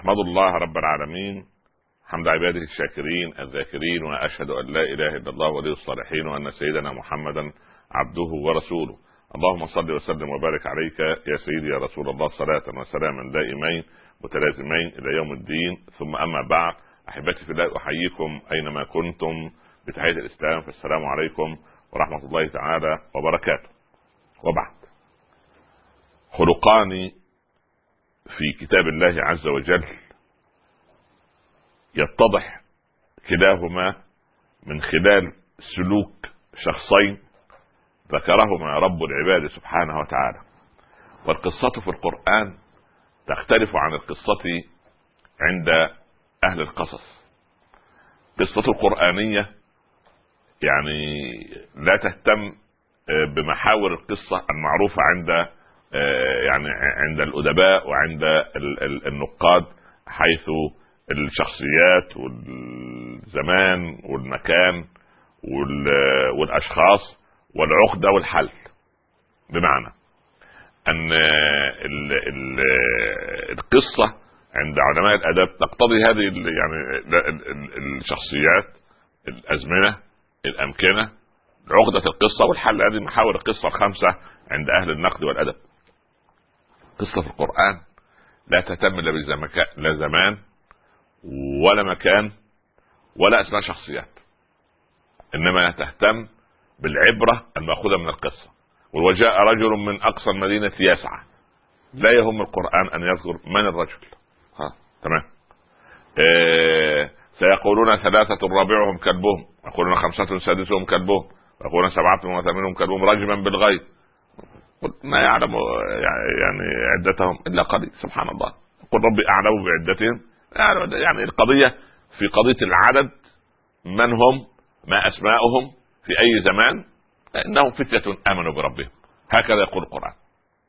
احمد الله رب العالمين. حمد عباده الشاكرين الذاكرين واشهد أن لا إله إلا الله ولي الصالحين وأن سيدنا محمدا عبده ورسوله. اللهم صل وسلم وبارك عليك يا سيدي يا رسول الله صلاة وسلاما دائمين متلازمين إلى يوم الدين. ثم أما بعد أحبتي في الله أحييكم أينما كنتم بتحية الإسلام. فالسلام عليكم ورحمة الله تعالى وبركاته. وبعد. خلقان في كتاب الله عز وجل يتضح كلاهما من خلال سلوك شخصين ذكرهما رب العباد سبحانه وتعالى. والقصة في القرآن تختلف عن القصة عند أهل القصص. قصة القرآنية يعني لا تهتم بمحاور القصة المعروفة عند يعني عند الأدباء وعند النقاد حيث الشخصيات والزمان والمكان والأشخاص والعقدة والحل. بمعنى أن القصة عند علماء الأدب تقتضي هذه يعني الشخصيات الأزمنة الأمكنة عقدة القصة والحل. هذه محاور القصة الخمسه عند أهل النقد والأدب. قصة في القرآن لا تهتم لا زمان ولا مكان ولا أسماء شخصيات. إنما تهتم بالعبرة المأخوذة من القصة. وجاء رجل من أقصى المدينة يسعى. لا يهم القرآن أن يذكر من الرجل. ها تمام. إيه سيقولون ثلاثة رابعهم كلبهم يقولون خمسة سادسهم كلبهم يقولون سبعة وثامنهم كلبهم رجما بالغيب. ما يعلم يعني عدتهم إلا قليل سبحان الله. قل ربي أعلم بعدتهم. يعني القضية في قضية العدد من هم ما أسماؤهم في أي زمان إنهم فتيه آمنوا بربهم. هكذا يقول القرآن.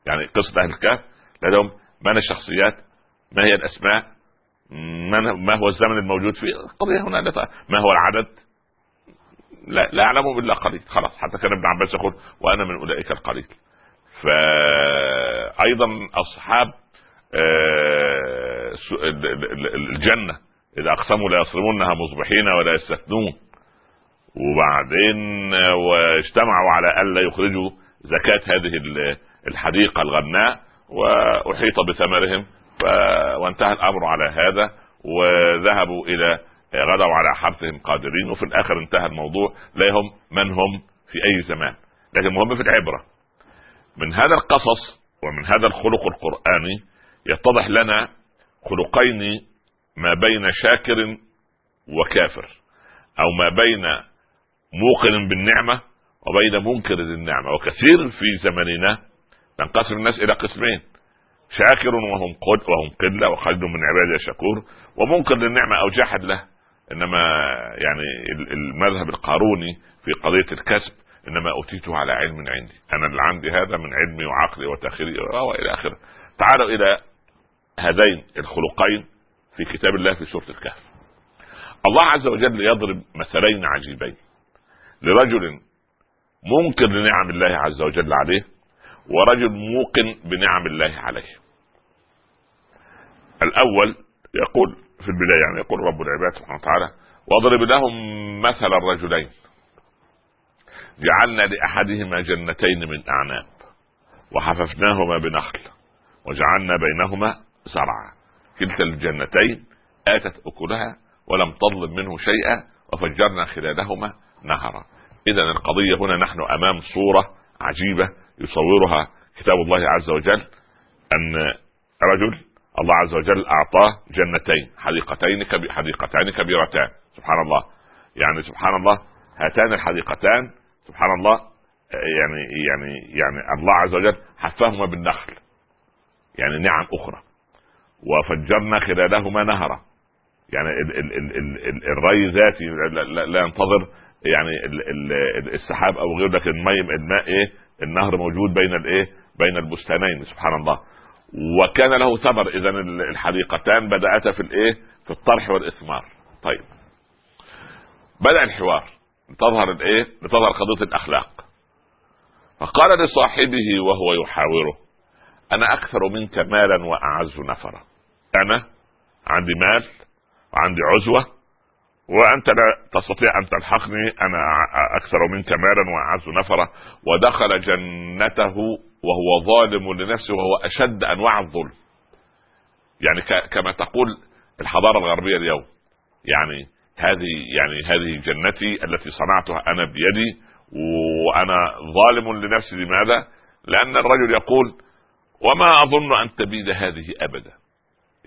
يعني قصة أهل الكهف لديهم من الشخصيات ما هي الأسماء من ما هو الزمن الموجود فيه القضية هنا. ما هو العدد؟ لا لا اعلمه إلا قليل. خلاص حتى كان ابن عباس يقول وأنا من أولئك القليل. فايضا أصحاب الجنة إذا أقسموا لا يصرمونها مصبحين ولا يستثنون. وبعدين واجتمعوا على ألا يخرجوا زكاة هذه الحديقة الغناء وأحيط بثمرهم وانتهى الأمر على هذا وذهبوا إلى غدوا على حرثهم قادرين وفي الآخر انتهى الموضوع لا هم من هم في أي زمان لكن المهم في العبرة. من هذا القصص ومن هذا الخلق القرآني يتضح لنا خلقين ما بين شاكر وكافر أو ما بين موقن بالنعمة وبين منكر للنعمة. وكثير في زمننا تنقسم الناس إلى قسمين شاكر وهم قل وهم قلة وخير من عبادي الشكور ومنكر للنعمة أو جاحد له. إنما يعني المذهب القاروني في قضية الكسب إنما أوتيته على علم عندي. أنا اللي عندي هذا من علمي وعقلي وتأخيري. وإلى آخره. تعالوا إلى هذين الخلقين في كتاب الله في سورة الكهف. الله عز وجل يضرب مثلين عجيبين. لرجل منكر لنعم الله عز وجل عليه ورجل موقن بنعم الله عليه. الأول يقول في البداية يعني يقول رب العباد سبحانه وتعالى واضرب لهم مثل الرجلين. جعلنا لأحدهما جنتين من أعناب وحففناهما بنخل وجعلنا بينهما زرعا. كلتا الجنتين آتت أكلها ولم تظلم منه شيئا وفجرنا خلالهما نهرا. اذا القضية هنا نحن أمام صورة عجيبة يصورها كتاب الله عز وجل أن رجل الله عز وجل أعطاه جنتين حديقتين حديقتان كبيرتان. سبحان الله. يعني سبحان الله هاتان الحديقتان سبحان الله يعني يعني يعني الله عز وجل حفاهما بالنخل. يعني نعم أخرى. وفجرنا خلالهما نهرا. يعني ال ال ال ال ال الري ذاتي لا, ينتظر يعني ال ال السحاب أو غيره لكن الماء الماء إيه النهر موجود بين الايه بين البستانين سبحان الله. وكان له ثمر. اذا الحديقتان بدأتا في الايه في الطرح والإثمار. طيب. بدأ الحوار. لتظهر الايه؟ لتظهر قضيه الأخلاق. فقال لصاحبه وهو يحاوره أنا أكثر منك مالا وأعز نفرا. أنا عندي مال وعندي عزوة وأنت لا تستطيع أن تلحقني. أنا أكثر منك مالا وأعز نفرا. ودخل جنته وهو ظالم لنفسه وهو أشد أنواع الظلم. يعني كما تقول الحضارة الغربية اليوم. يعني هذه يعني هذه جنتي التي صنعتها أنا بيدي وأنا ظالم لنفسي لماذا؟ لأن الرجل يقول وما أظن أن تبيد هذه أبدا.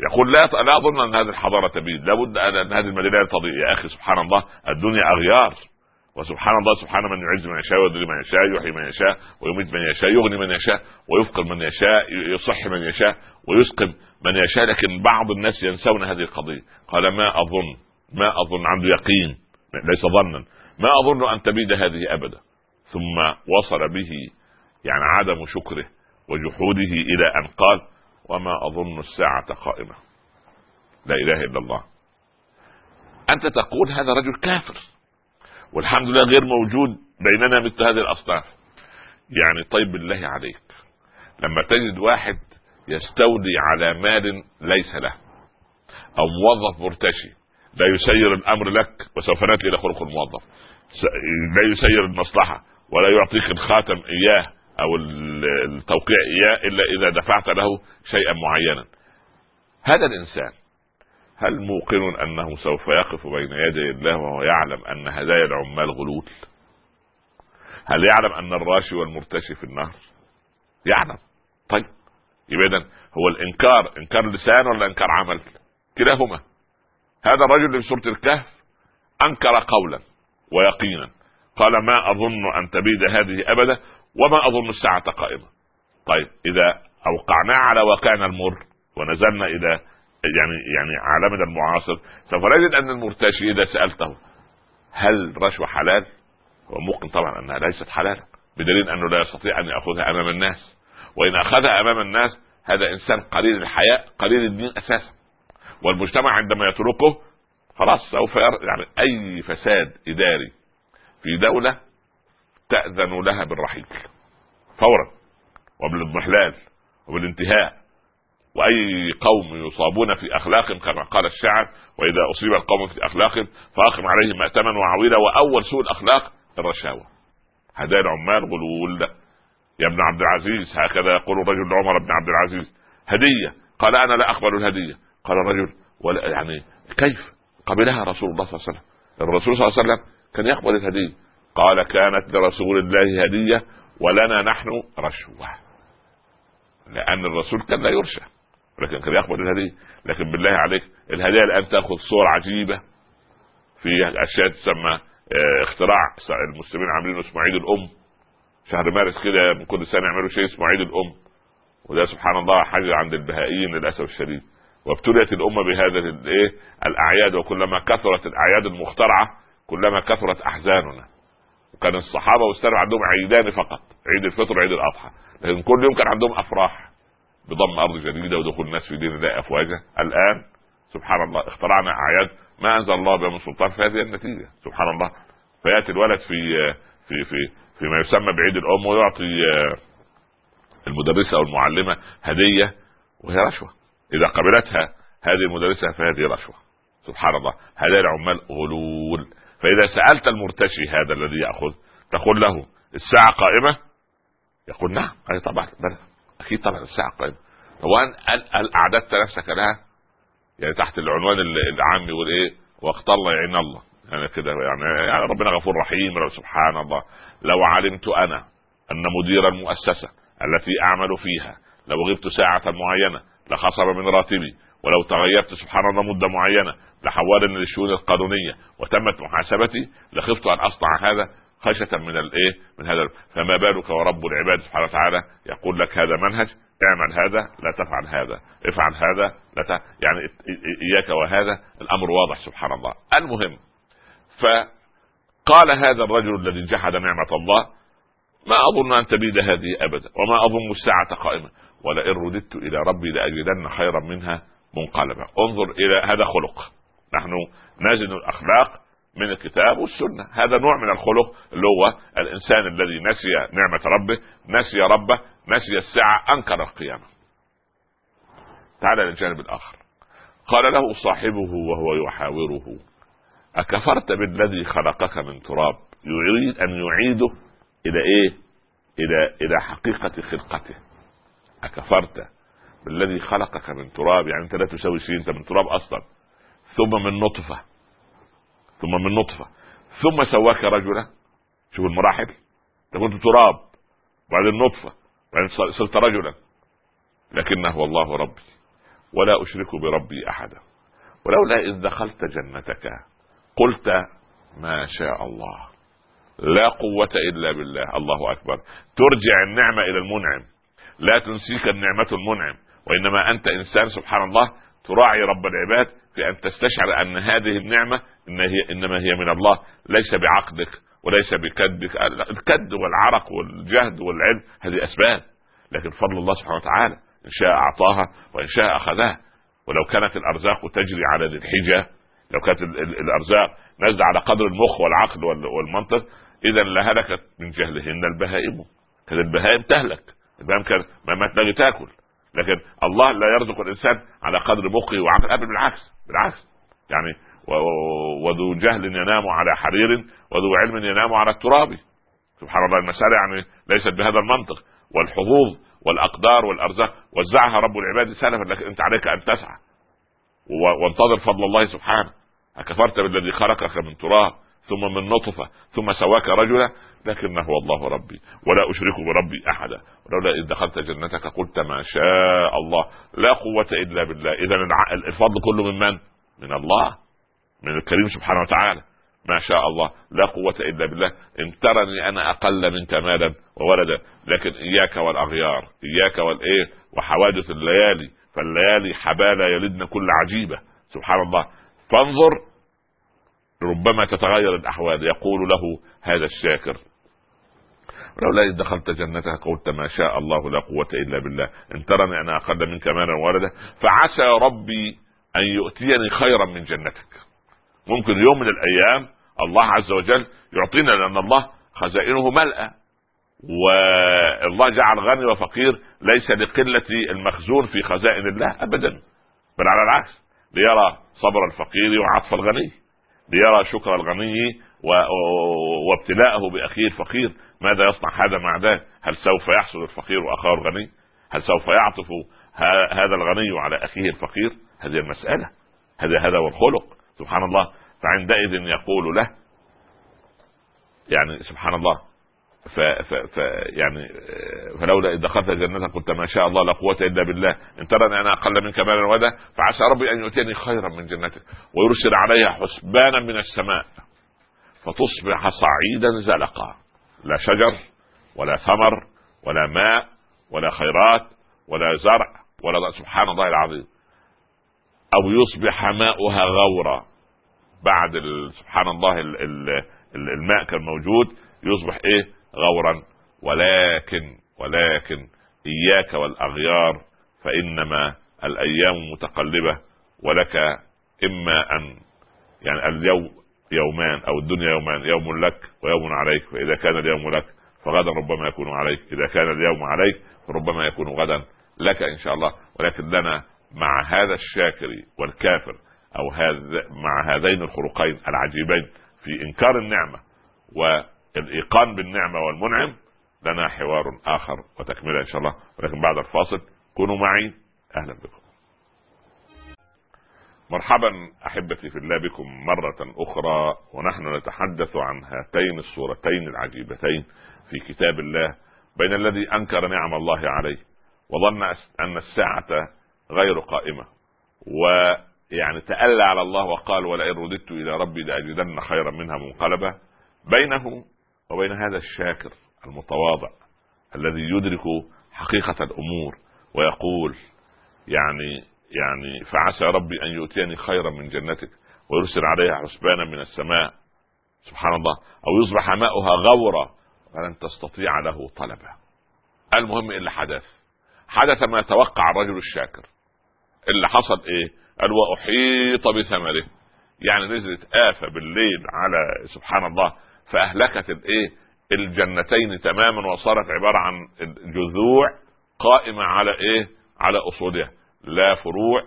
يقول لا لا أظن أن هذه الحضارة تبيد. لابد أن هذه المدينة تضيء يا أخي سبحان الله الدنيا أغيار. وسبحان الله سبحان من يعز من يشاء ويذل من يشاء يحيي من يشاء ويميت من يشاء يغني من يشاء ويفقر من يشاء يصح من يشاء ويسقم من يشاء. لكن بعض الناس ينسون هذه القضية. قال ما أظن. ما أظن عنده يقين ليس ظنا. ما أظن أن تبيد هذه أبدا. ثم وصل به يعني عدم شكره وجحوده إلى أن قال وما أظن الساعة قائمة. لا إله إلا الله. أنت تقول هذا رجل كافر والحمد لله غير موجود بيننا مثل هذه الأصناف. يعني طيب بالله عليك لما تجد واحد يستولي على مال ليس له أو موظف مرتشي لا يسير الأمر لك وسوف نأتي إلى خلق الموظف لا يسير المصلحة ولا يعطيك الخاتم إياه أو التوقيع إياه إلا إذا دفعت له شيئا معينا. هذا الإنسان هل موقن أنه سوف يقف بين يدي الله وهو يعلم أن هدايا العمال غلول؟ هل يعلم أن الراشي والمرتشي في النهر يعلم. طيب يبقى هو الإنكار إنكار لسان ولا إنكار عمل؟ كلاهما. هذا الرجل في سورة الكهف أنكر قولا ويقينا قال ما أظن أن تبيد هذه أبدا وما أظن الساعة قائمة طيب إذا اوقعناه على واقعنا المر ونزلنا إلى يعني يعني عالمنا المعاصر سوف نجد أن المرتشي إذا سألته هل رشوة حلال؟ هو ممكن طبعا أنها ليست حلالا بدليل أنه لا يستطيع أن يأخذها أمام الناس وإن أخذها أمام الناس هذا إنسان قليل الحياء قليل الدين أساسا والمجتمع عندما يتركه خلاص سوف يعني أي فساد إداري في دولة تأذن لها بالرحيل فورا وبالاضمحلال وبالانتهاء. وأي قوم يصابون في اخلاقهم كما قال الشاعر وإذا أصيب القوم في اخلاقهم فأقم عليهم مأتما وعويلا وأول سوء الأخلاق الرشاوى هدايا العمال غلول يا ابن عبد العزيز هكذا يقول الرجل لعمر بن عبد العزيز. هدية قال أنا لا أقبل الهدية. قال الرجل ولا يعني كيف؟ قبلها رسول الله صلى الله عليه وسلم. الرسول صلى الله عليه وسلم كان يقبل الهديه قال كانت لرسول الله هدية ولنا نحن رشوة. لأن الرسول كان لا يرشى لكن كان يقبل الهديه لكن بالله عليك الهديه الآن تأخذ صور عجيبة. في أشياء تسمى آه اختراع المسلمين عاملين اسمه عيد الأم. شهر مارس كده من كل سنة يعملوا شيء اسمه عيد الأم. وده سبحان الله حاجة عند البهائيين للأسف الشديد. وابتليت الأمة بهذا الايه الأعياد وكلما كثرت الأعياد المخترعة كلما كثرت أحزاننا. وكان الصحابة والسلف عندهم عيدان فقط عيد الفطر وعيد الأضحى. لكن كل يوم كان عندهم أفراح. بضم أرض جديدة ودخول الناس في دين الله أفواجا. الآن سبحان الله اخترعنا أعياد ما أنزل الله بها من سلطان فهذه النتيجة. سبحان الله. فيأتي الولد في في في فيما يسمى بعيد الأم ويعطي المدرسة أو المعلمة هدية وهي رشوة. إذا قبلتها هذه المدرسة فهذه رشوة. سبحان الله. هذا العمال غلول. فإذا سألت المرتشي هذا الذي يأخذ تقول له الساعة قائمة؟ يقول نعم اي طبعا. أكيد طبعا الساعة قائمة. هو هل أعددت نفسك لها؟ يعني تحت العنوان العام يقول إيه؟ الله يعين الله. يعني كده يعني, يعني ربنا غفور رحيم سبحان الله. لو علمت أنا أن مدير المؤسسة التي أعمل فيها لو غبت ساعة معينة لخصم من راتبي. ولو تغيرت سبحان الله مدة معينة لحولني للشؤون القانونية وتمت محاسبتي لخفت أن أصنع هذا خشية من الايه من هذا فما بالك ورب العباد سبحانه وتعالى يقول لك هذا منهج اعمل هذا لا تفعل هذا. افعل هذا لا ت... يعني إياك وهذا. الأمر واضح سبحان الله. المهم فقال هذا الرجل الذي جحد نعمة الله ما أظن أن تبيد هذه ابدا وما أظن الساعة قائمة. ولئن رددت إلى ربي لأجدن خيرا منها منقلبا. انظر إلى هذا خلق. نحن نزن الأخلاق من الكتاب والسنة. هذا نوع من الخلق اللي هو الإنسان الذي نسي نعمة ربه نسي ربه نسي الساعة أنكر القيامة. تعال للجانب الآخر. قال له صاحبه وهو يحاوره أكفرت بالذي خلقك من تراب؟ يريد أن يعيده إلى إيه؟ إلى إلى حقيقة خلقته. أكفرت بالذي خلقك من تراب يعني أنت لا تساوي شيء أنت من تراب أصلا. ثم من نطفة. ثم من نطفة. ثم سواك رجلا. شوف المراحل. أنت كنت تراب بعدين نطفة بعدين صرت رجلا. لكنه والله ربي. ولا أشرك بربي أحدا. ولولا إذ دخلت جنتك قلت ما شاء الله. لا قوة إلا بالله. الله أكبر. ترجع النعمة إلى المنعم. لا تنسيك النعمة المنعم وإنما أنت إنسان سبحان الله تراعي رب العباد في أن تستشعر أن هذه النعمة إن هي إنما هي من الله ليس بعقدك وليس بكدك الكد والعرق والجهد والعلم هذه أسباب لكن فضل الله سبحانه وتعالى إن شاء أعطاها وإن شاء أخذها. ولو كانت الأرزاق تجري على ذي الحجة لو كانت الأرزاق نازلة على قدر المخ والعقل والمنطق إذا لهلكت من جهلهن البهائم. كانت البهائم تهلك. كان ما تلاقي تاكل لكن الله لا يرزق الإنسان على قدر مخه وعقل. ابدا بالعكس بالعكس. يعني وذو جهل ينام على حرير وذو علم ينام على التراب. سبحان الله المسألة يعني ليست بهذا المنطق. والحظوظ والأقدار والأرزاق وزعها رب العباد سلفا لكن أنت عليك أن تسعى. وانتظر فضل الله سبحانه. أكفرت بالذي خلقك من تراب؟ ثم من نطفة ثم سواك رجلا لكنه الله ربي ولا أشرك بربي أحدا ولولا إذ دخلت جنتك قلت ما شاء الله لا قوة إلا بالله إذا الفضل كله من من؟ من الله من الكريم سبحانه وتعالى ما شاء الله لا قوة إلا بالله إن ترني أنا أقل منك مالا وولدا لكن إياك والأغيار إياك والإيه وحوادث الليالي فالليالي حبالة يلدن كل عجيبة سبحان الله فانظر ربما تتغير الأحوال. يقول له هذا الشاكر لولا إذ دخلت جنتك قلت ما شاء الله لا قوة إلا بالله إن ترني أنا أقل منك مالا وولدا فعسى ربي أن يؤتيني خيرا من جنتك. ممكن يوم من الأيام الله عز وجل يعطينا لأن الله خزائنه ملأى والله جعل غني وفقير ليس لقلة المخزون في خزائن الله أبدا بل على العكس ليرى صبر الفقير وعطف الغني. ليرى شكر الغني وابتلاءه بأخيه الفقير. ماذا يصنع هذا مع ذاك هل سوف يحصل الفقير وأخاه الغني؟ هل سوف يعطف هذا الغني على أخيه الفقير؟ هذه المسألة. هذا هذا هو الخلق. سبحان الله. فعندئذ يقول له يعني سبحان الله ف, ف, ف يعني فلولا اذ دخلت جنتك قلت ما شاء الله لا قوة إلا بالله. إن ترني أنا أقل منك مالا ودا فعسى ربي أن يؤتيني خيرا من جنتك ويرسل عليها حسبانا من السماء فتصبح صعيدا زلقا. لا شجر ولا ثمر ولا ماء ولا خيرات ولا زرع ولا سبحان الله العظيم. أو يصبح ماؤها غورا. بعد سبحان الله الماء كان موجود يصبح إيه؟ غورا ولكن ولكن إياك والأغيار فإنما الأيام متقلبة ولك إما ان يعني اليوم يومان أو الدنيا يومان يوم لك ويوم عليك فإذا كان اليوم لك فغدا ربما يكون عليك إذا كان اليوم عليك فربما يكون غدا لك إن شاء الله ولكن لنا مع هذا الشاكر والكافر أو هذا مع هذين الخلقين العجيبين في إنكار النعمة والايقان بالنعمة والمنعم لنا حوار آخر وتكملة إن شاء الله. ولكن بعد الفاصل كونوا معي. أهلا بكم. مرحبا أحبتي في الله بكم مرة أخرى ونحن نتحدث عن هاتين الصورتين العجيبتين في كتاب الله بين الذي أنكر نعم الله عليه وظن أن الساعة غير قائمة. ويعني تألى على الله وقال ولئن رددت إلى ربي لأجدن خيرا منها منقلبا بينه وبين هذا الشاكر المتواضع الذي يدرك حقيقة الأمور ويقول يعني يعني فعسى ربي أن يؤتيني خيرا من جنتك ويرسل عليها حسبانا من السماء. سبحان الله. أو يصبح ماؤها غورا فلن تستطيع له طلبا. المهم اللي حدث. حدث ما توقع الرجل الشاكر. اللي حصل إيه؟ قال وأحيط بثمره. يعني نزلت آفة بالليل على سبحان الله. فأهلكت الايه الجنتين تماما وصارت عبارة عن جذوع قائمة على إيه؟ على أصولها لا فروع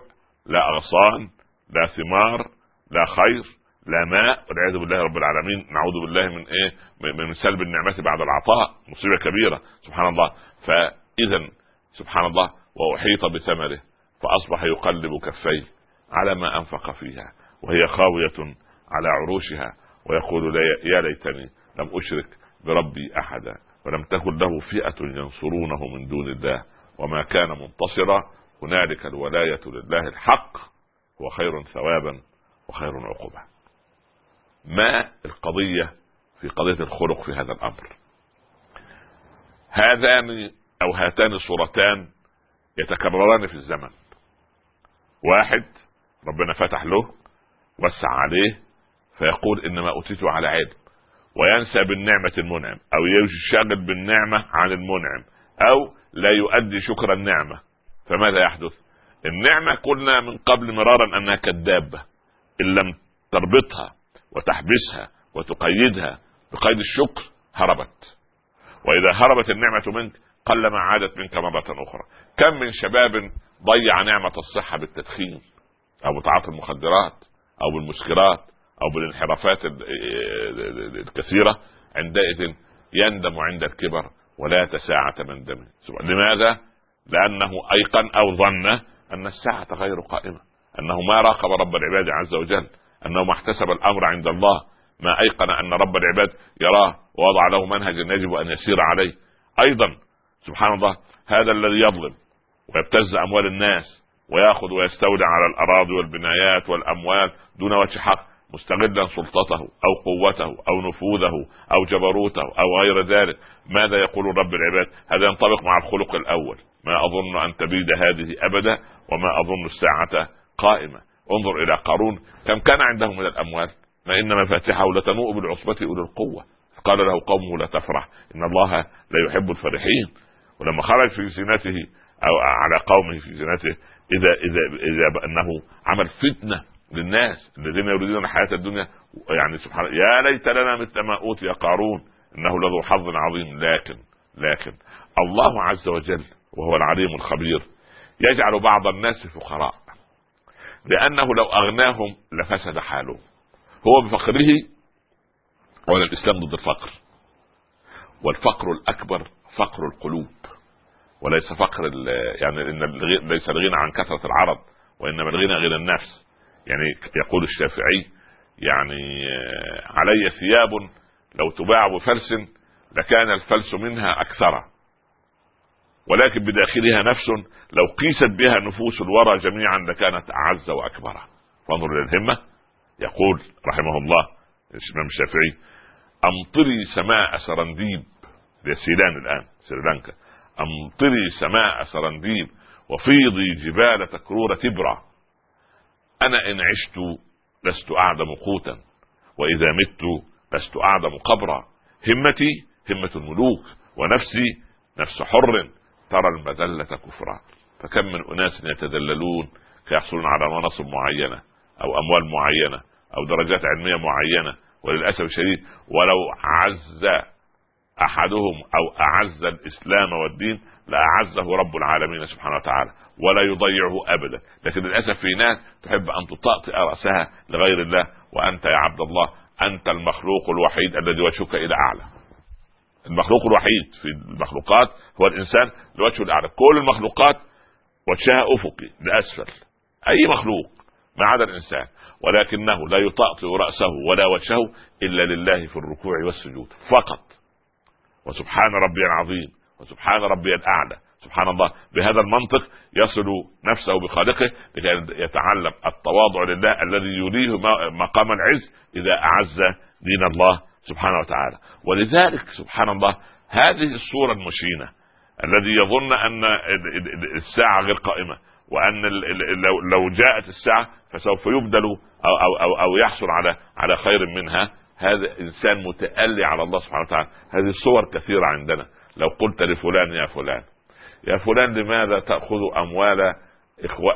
لا أغصان لا ثمار لا خير لا ماء والعياذ بالله رب العالمين نعوذ بالله من إيه؟ من سلب النعمة بعد العطاء مصيبة كبيرة. سبحان الله. فاذا سبحان الله وأحيط بثمره فأصبح يقلب كفيه على ما أنفق فيها وهي خاوية على عروشها. ويقول يا ليتني لم أشرك بربي أحدا ولم تكن له فئة ينصرونه من دون الله وما كان منتصرا. هنالك الولاية لله الحق هو خير ثوابا وخير عقوبه ما القضية في قضية الخلق في هذا الأمر؟ هذان أو هاتان الصورتان يتكرران في الزمن. واحد ربنا فتح له وسع عليه فيقول إنما اوتيته على علم وينسى بالنعمة المنعم أو يشغل بالنعمة عن المنعم أو لا يؤدي شكر النعمة. فماذا يحدث؟ النعمة قلنا من قبل مرارا أنها كدابة إن لم تربطها وتحبسها وتقيدها بقيد الشكر هربت. وإذا هربت النعمة منك قلما عادت منك مرة أخرى. كم من شباب ضيع نعمة الصحة بالتدخين أو بتعاطي المخدرات أو بالمسكرات أو بالانحرافات الكثيرة عندئذ يندم عند الكبر ولا تساعة من دمه. لماذا؟ لأنه أيقن أو ظن أن الساعة غير قائمة أنه ما راقب رب العباد عز وجل أنه ما احتسب الأمر عند الله ما أيقن أن رب العباد يراه ووضع له منهجا يجب أن يسير عليه. أيضا سبحان الله هذا الذي يظلم ويبتز أموال الناس ويأخذ ويستولي على الأراضي والبنايات والأموال دون وجه حق. مستغلا سلطته أو قوته أو نفوذه أو جبروته أو غير ذلك ماذا يقول رب العباد؟ هذا ينطبق مع الخلق الأول. ما أظن أن تبيد هذه ابدا وما أظن الساعة قائمة. انظر إلى قارون كم كان عنده من الأموال؟ ما إن مفاتحه لتنوء بالعصبة أولي القوة. قال له قومه لا تفرح إن الله لا يحب الفرحين. ولما خرج في زينته أو على قومه في زينته إذا إذا إذا انه عمل فتنة للناس الذين يريدون الحياة الدنيا يعني سبحان يا ليت لنا مثل ما أوتي قارون إنه لذو حظ عظيم. لكن لكن الله عز وجل وهو العليم الخبير يجعل بعض الناس فقراء لأنه لو أغناهم لفسد حالهم. هو بفقره ولا الإسلام ضد الفقر. والفقر الأكبر فقر القلوب. وليس فقر يعني إن ليس الغنى عن كثرة العرض وإنما الغنى غنى النفس. يعني يقول الشافعي يعني آه، علي ثياب لو تباع بفلس لكان الفلس منها أكثر. ولكن بداخلها نفس لو قيست بها نفوس الورى جميعا لكانت أعز وأكبر. فانظر إلى الهمة. يقول رحمه الله الإمام الشافعي أمطري سماء سرنديب. سيلان الآن سريلانكا. أمطري سماء سرنديب وفيضي جبال تكرور تبرا أنا إن عشت لست أعدم قوتا وإذا مت لست أعدم قبرا. همتي همة الملوك ونفسي نفس حر. ترى المذلة كفرا. فكم من أناس يتذللون فيحصلون على مناصب معينة أو أموال معينة أو درجات علمية معينة. وللأسف الشديد ولو عز أحدهم أو أعز الإسلام والدين لأعزه رب العالمين سبحانه وتعالى. ولا يضيعه ابدا. لكن للأسف في ناس تحب أن تطأطئ رأسها لغير الله وأنت يا عبد الله أنت المخلوق الوحيد الذي وجهك إلى أعلى. المخلوق الوحيد في المخلوقات هو الإنسان لوجهه الأعلى. كل المخلوقات وجهها أفقي لأسفل. أي مخلوق ما عدا الإنسان. ولكنه لا يطأطئ رأسه ولا وجهه إلا لله في الركوع والسجود فقط. وسبحان ربي العظيم وسبحان ربي الأعلى. سبحان الله. بهذا المنطق يصل نفسه بخالقه لكي يتعلم التواضع لله الذي يريه مقام العز إذا أعز دين الله سبحانه وتعالى. ولذلك سبحان الله هذه الصورة المشينة الذي يظن أن الساعة غير قائمة وأن لو جاءت الساعة فسوف يبدل أو أو أو, أو يحصل على على خير منها. هذا إنسان متألي على الله سبحانه وتعالى. هذه صور كثيرة عندنا. لو قلت لفلان يا فلان. يا فلان لماذا تأخذ أموال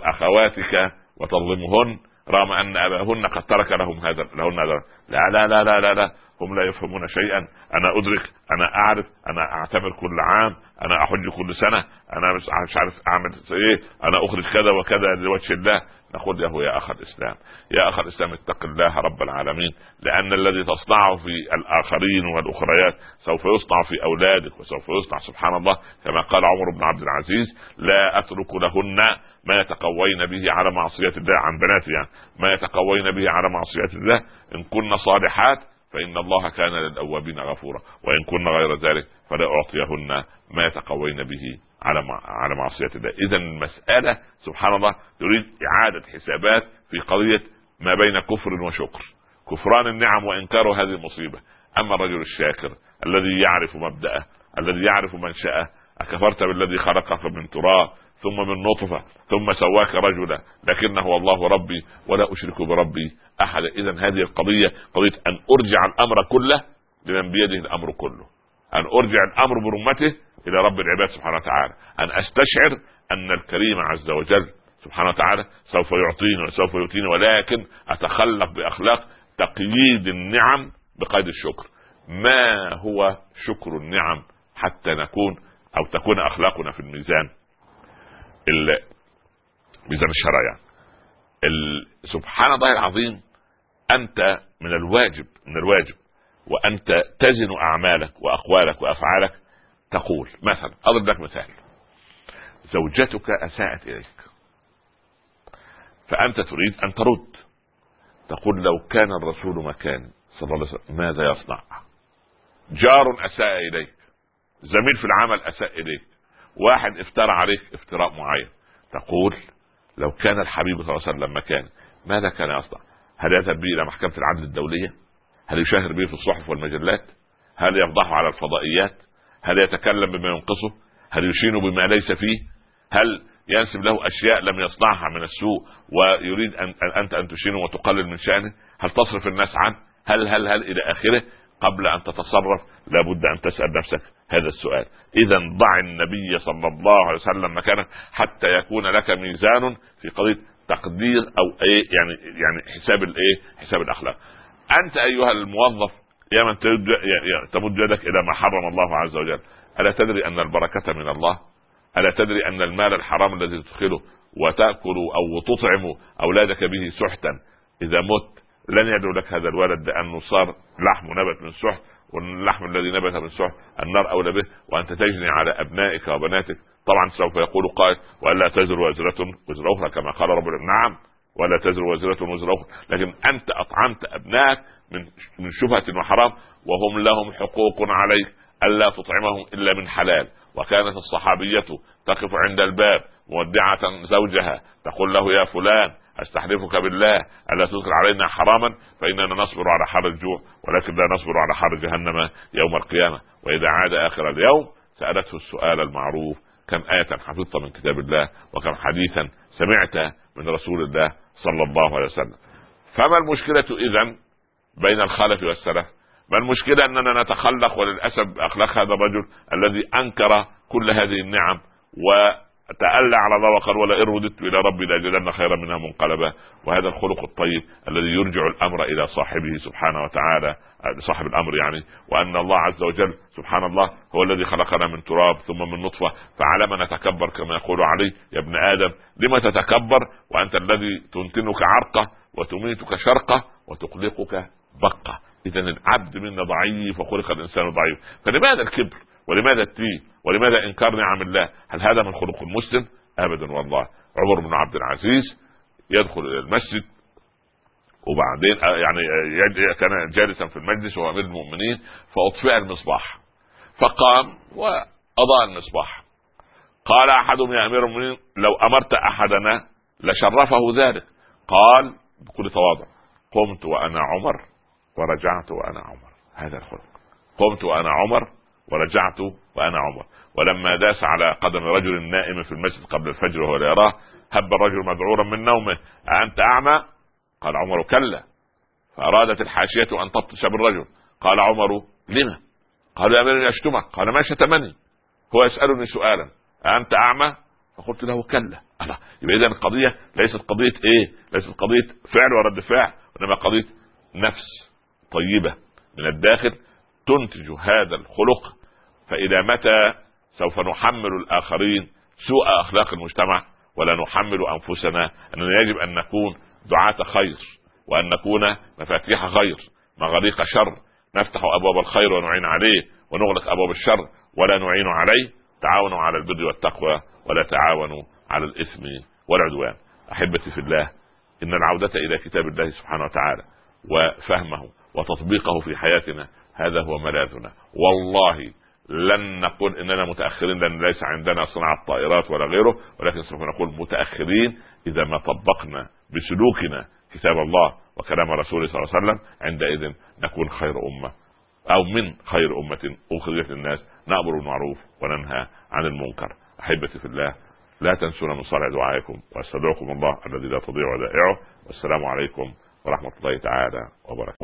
أخواتك وتظلمهن؟ رغم أن أباهن قد ترك لهم هذا لهن هذا لا لا لا لا لا, لا. هم لا يفهمون شيئا أنا أدرك أنا أعرف أنا اعتمر كل عام أنا أحج كل سنة أنا مش عارف أعمل إيه أنا أخرج كذا وكذا لوجه الله نقول له يا أخ الإسلام يا أخ الإسلام اتق الله رب العالمين لأن الذي تصنعه في الآخرين والأخريات سوف يصنع في أولادك وسوف يصنع سبحان الله كما قال عمر بن عبد العزيز لا أترك لهن ما يتقوين به على معصية الله. عن بناتي يعني. ما يتقوين به على معصية الله. إن كن صالحات فإن الله كان للأوابين غفورا. وإن كن غير ذلك فلا أعطيهن ما يتقوين به على على معصية الله. إذا المسألة سبحان الله تريد إعادة حسابات في قضية ما بين كفر وشكر. كفران النعم وإنكار هذه المصيبة. أما الرجل الشاكر الذي يعرف مبدأه الذي يعرف منشأه أكفرت بالذي خلقك من تراب ثم من نطفة ثم سواك رجلا لكنه الله ربي ولا أشرك بربي أحدا إذا هذه القضية قضية أن أرجع الأمر كله لمن بيده الأمر كله. أن أرجع الأمر برمته إلى رب العباد سبحانه وتعالى. أن أستشعر أن الكريم عز وجل سبحانه وتعالى سوف يعطيني وسوف يؤتيني ولكن أتخلق بأخلاق تقييد النعم بقيد الشكر. ما هو شكر النعم حتى نكون أو تكون أخلاقنا في الميزان؟ ميزان الشرع يعني سبحان الله العظيم أنت من الواجب من الواجب وأنت تزن أعمالك وأقوالك وأفعالك تقول. مثلا أضرب لك مثال. زوجتك أساءت إليك. فأنت تريد أن ترد. تقول لو كان الرسول مكاني صلى الله عليه وسلم ماذا يصنع؟ جار أساء إليك. زميل في العمل أساء إليك. واحد افترى عليك افتراء معين تقول لو كان الحبيب صلى الله عليه وسلم مكان ماذا كان يصنع؟ هل يذهب به إلى محكمة العدل الدولية؟ هل يشاهر به في الصحف والمجلات؟ هل يفضحه على الفضائيات؟ هل يتكلم بما ينقصه؟ هل يشين بما ليس فيه؟ هل ينسب له أشياء لم يصنعها من السوء ويريد ان أنت أن تشينه وتقلل من شأنه؟ هل تصرف الناس عنه؟ هل هل هل إلى آخره؟ قبل أن تتصرف لابد أن تسأل نفسك هذا السؤال. إذا ضع النبي صلى الله عليه وسلم مكانك حتى يكون لك ميزان في قضية تقدير أو إيه يعني يعني حساب الايه حساب الأخلاق. أنت أيها الموظف يا من تمد يدك إلى ما حرم الله عز وجل. ألا تدري أن البركة من الله؟ ألا تدري أن المال الحرام الذي تدخله وتأكل أو تطعم أولادك به سحتا؟ إذا مت لن يدعو لك هذا الولد لأنه صار لحم نبت من سحت واللحم الذي نبت من سحت النار أولى به وأنت تجني على أبنائك وبناتك. طبعا سوف يقول قائل والا تزر وازره وزر أخرى كما قال رب نعم ولا تزر وازره وزر أخرى لكن أنت أطعمت أبنائك من من شبهة وحرام وهم لهم حقوق عليك ألا تطعمهم إلا من حلال. وكانت الصحابية تقف عند الباب مودعة زوجها تقول له يا فلان استحلفك بالله ألا تدخل علينا حراما فإننا نصبر على حر الجوع ولكن لا نصبر على حر جهنم يوم القيامة. وإذا عاد آخر اليوم سألته السؤال المعروف كم آية حفظت من كتاب الله وكم حديثا سمعت من رسول الله صلى الله عليه وسلم؟ فما المشكلة إذا بين الخلف والسلف؟ ما المشكلة أننا نتخلق وللأسف أخلاق هذا الرجل الذي أنكر كل هذه النعم و تألى على الله وقال ولئن رددت إلى ربي لاجدن خيرا منها منقلبا. وهذا الخلق الطيب الذي يرجع الأمر إلى صاحبه سبحانه وتعالى صاحب الأمر يعني. وأن الله عز وجل سبحان الله هو الذي خلقنا من تراب ثم من نطفة فعلى ما نتكبر كما يقول علي يا ابن آدم. لما تتكبر؟ وأنت الذي تنتنك عرقة وتميتك شرقة وتقلقك بقة. اذا العبد منا ضعيف وخلق الإنسان ضعيف. فلماذا الكبر؟ ولماذا التين ولماذا إنكار نعم الله؟ هل هذا من خلق المسلم؟ ابدا والله. عمر بن عبد العزيز يدخل إلى المسجد وبعدين آه، يعني آه، كان جالسا في المجلس وهو أمير المؤمنين فأطفئ المصباح. فقام وأضاء المصباح. قال أحدهم يا أمير المؤمنين لو أمرت أحدنا لشرفه ذلك. قال بكل تواضع قمت وأنا عمر ورجعت وأنا عمر. هذا الخلق. قمت وأنا عمر ورجعت وأنا عمر ولما داس على قدم رجل نائم في المسجد قبل الفجر وهو لا يراه هب الرجل مذعورا من نومه أأنت أعمى؟ قال عمر كلا فأرادت الحاشية أن تبطش بالرجل قال عمر لما؟ قال أمير يشتمك قال ما شتمني هو يسألني سؤالا أأنت أعمى؟ فقلت له كلا يبقى اذا القضية ليست قضية إيه؟ ليست قضية فعل ورد فعل وانما قضية نفس طيبة من الداخل تنتج هذا الخلق فالى متى سوف نحمل الآخرين سوء أخلاق المجتمع ولا نحمل أنفسنا اننا يجب أن نكون دعاة خير وأن نكون مفاتيح خير مغاليق شر. نفتح أبواب الخير ونعين عليه ونغلق أبواب الشر ولا نعين عليه. تعاونوا على البر والتقوى ولا تعاونوا على الإثم والعدوان. أحبتي في الله إن العودة إلى كتاب الله سبحانه وتعالى وفهمه وتطبيقه في حياتنا هذا هو ملاذنا. والله لن نقول إننا متأخرين لأن ليس عندنا صناعة طائرات ولا غيره ولكن سوف نقول متأخرين إذا ما طبقنا بسلوكنا كتاب الله وكلام رسوله صلى الله عليه وسلم عندئذ نكون خير أمة أو من خير أمة أخرجت للناس نأمر بالمعروف وننهى عن المنكر. أحبتي في الله لا تنسونا من صالح دعائكم وأستودعكم الله الذي لا تضيع ودائعه والسلام عليكم ورحمة الله تعالى وبركاته.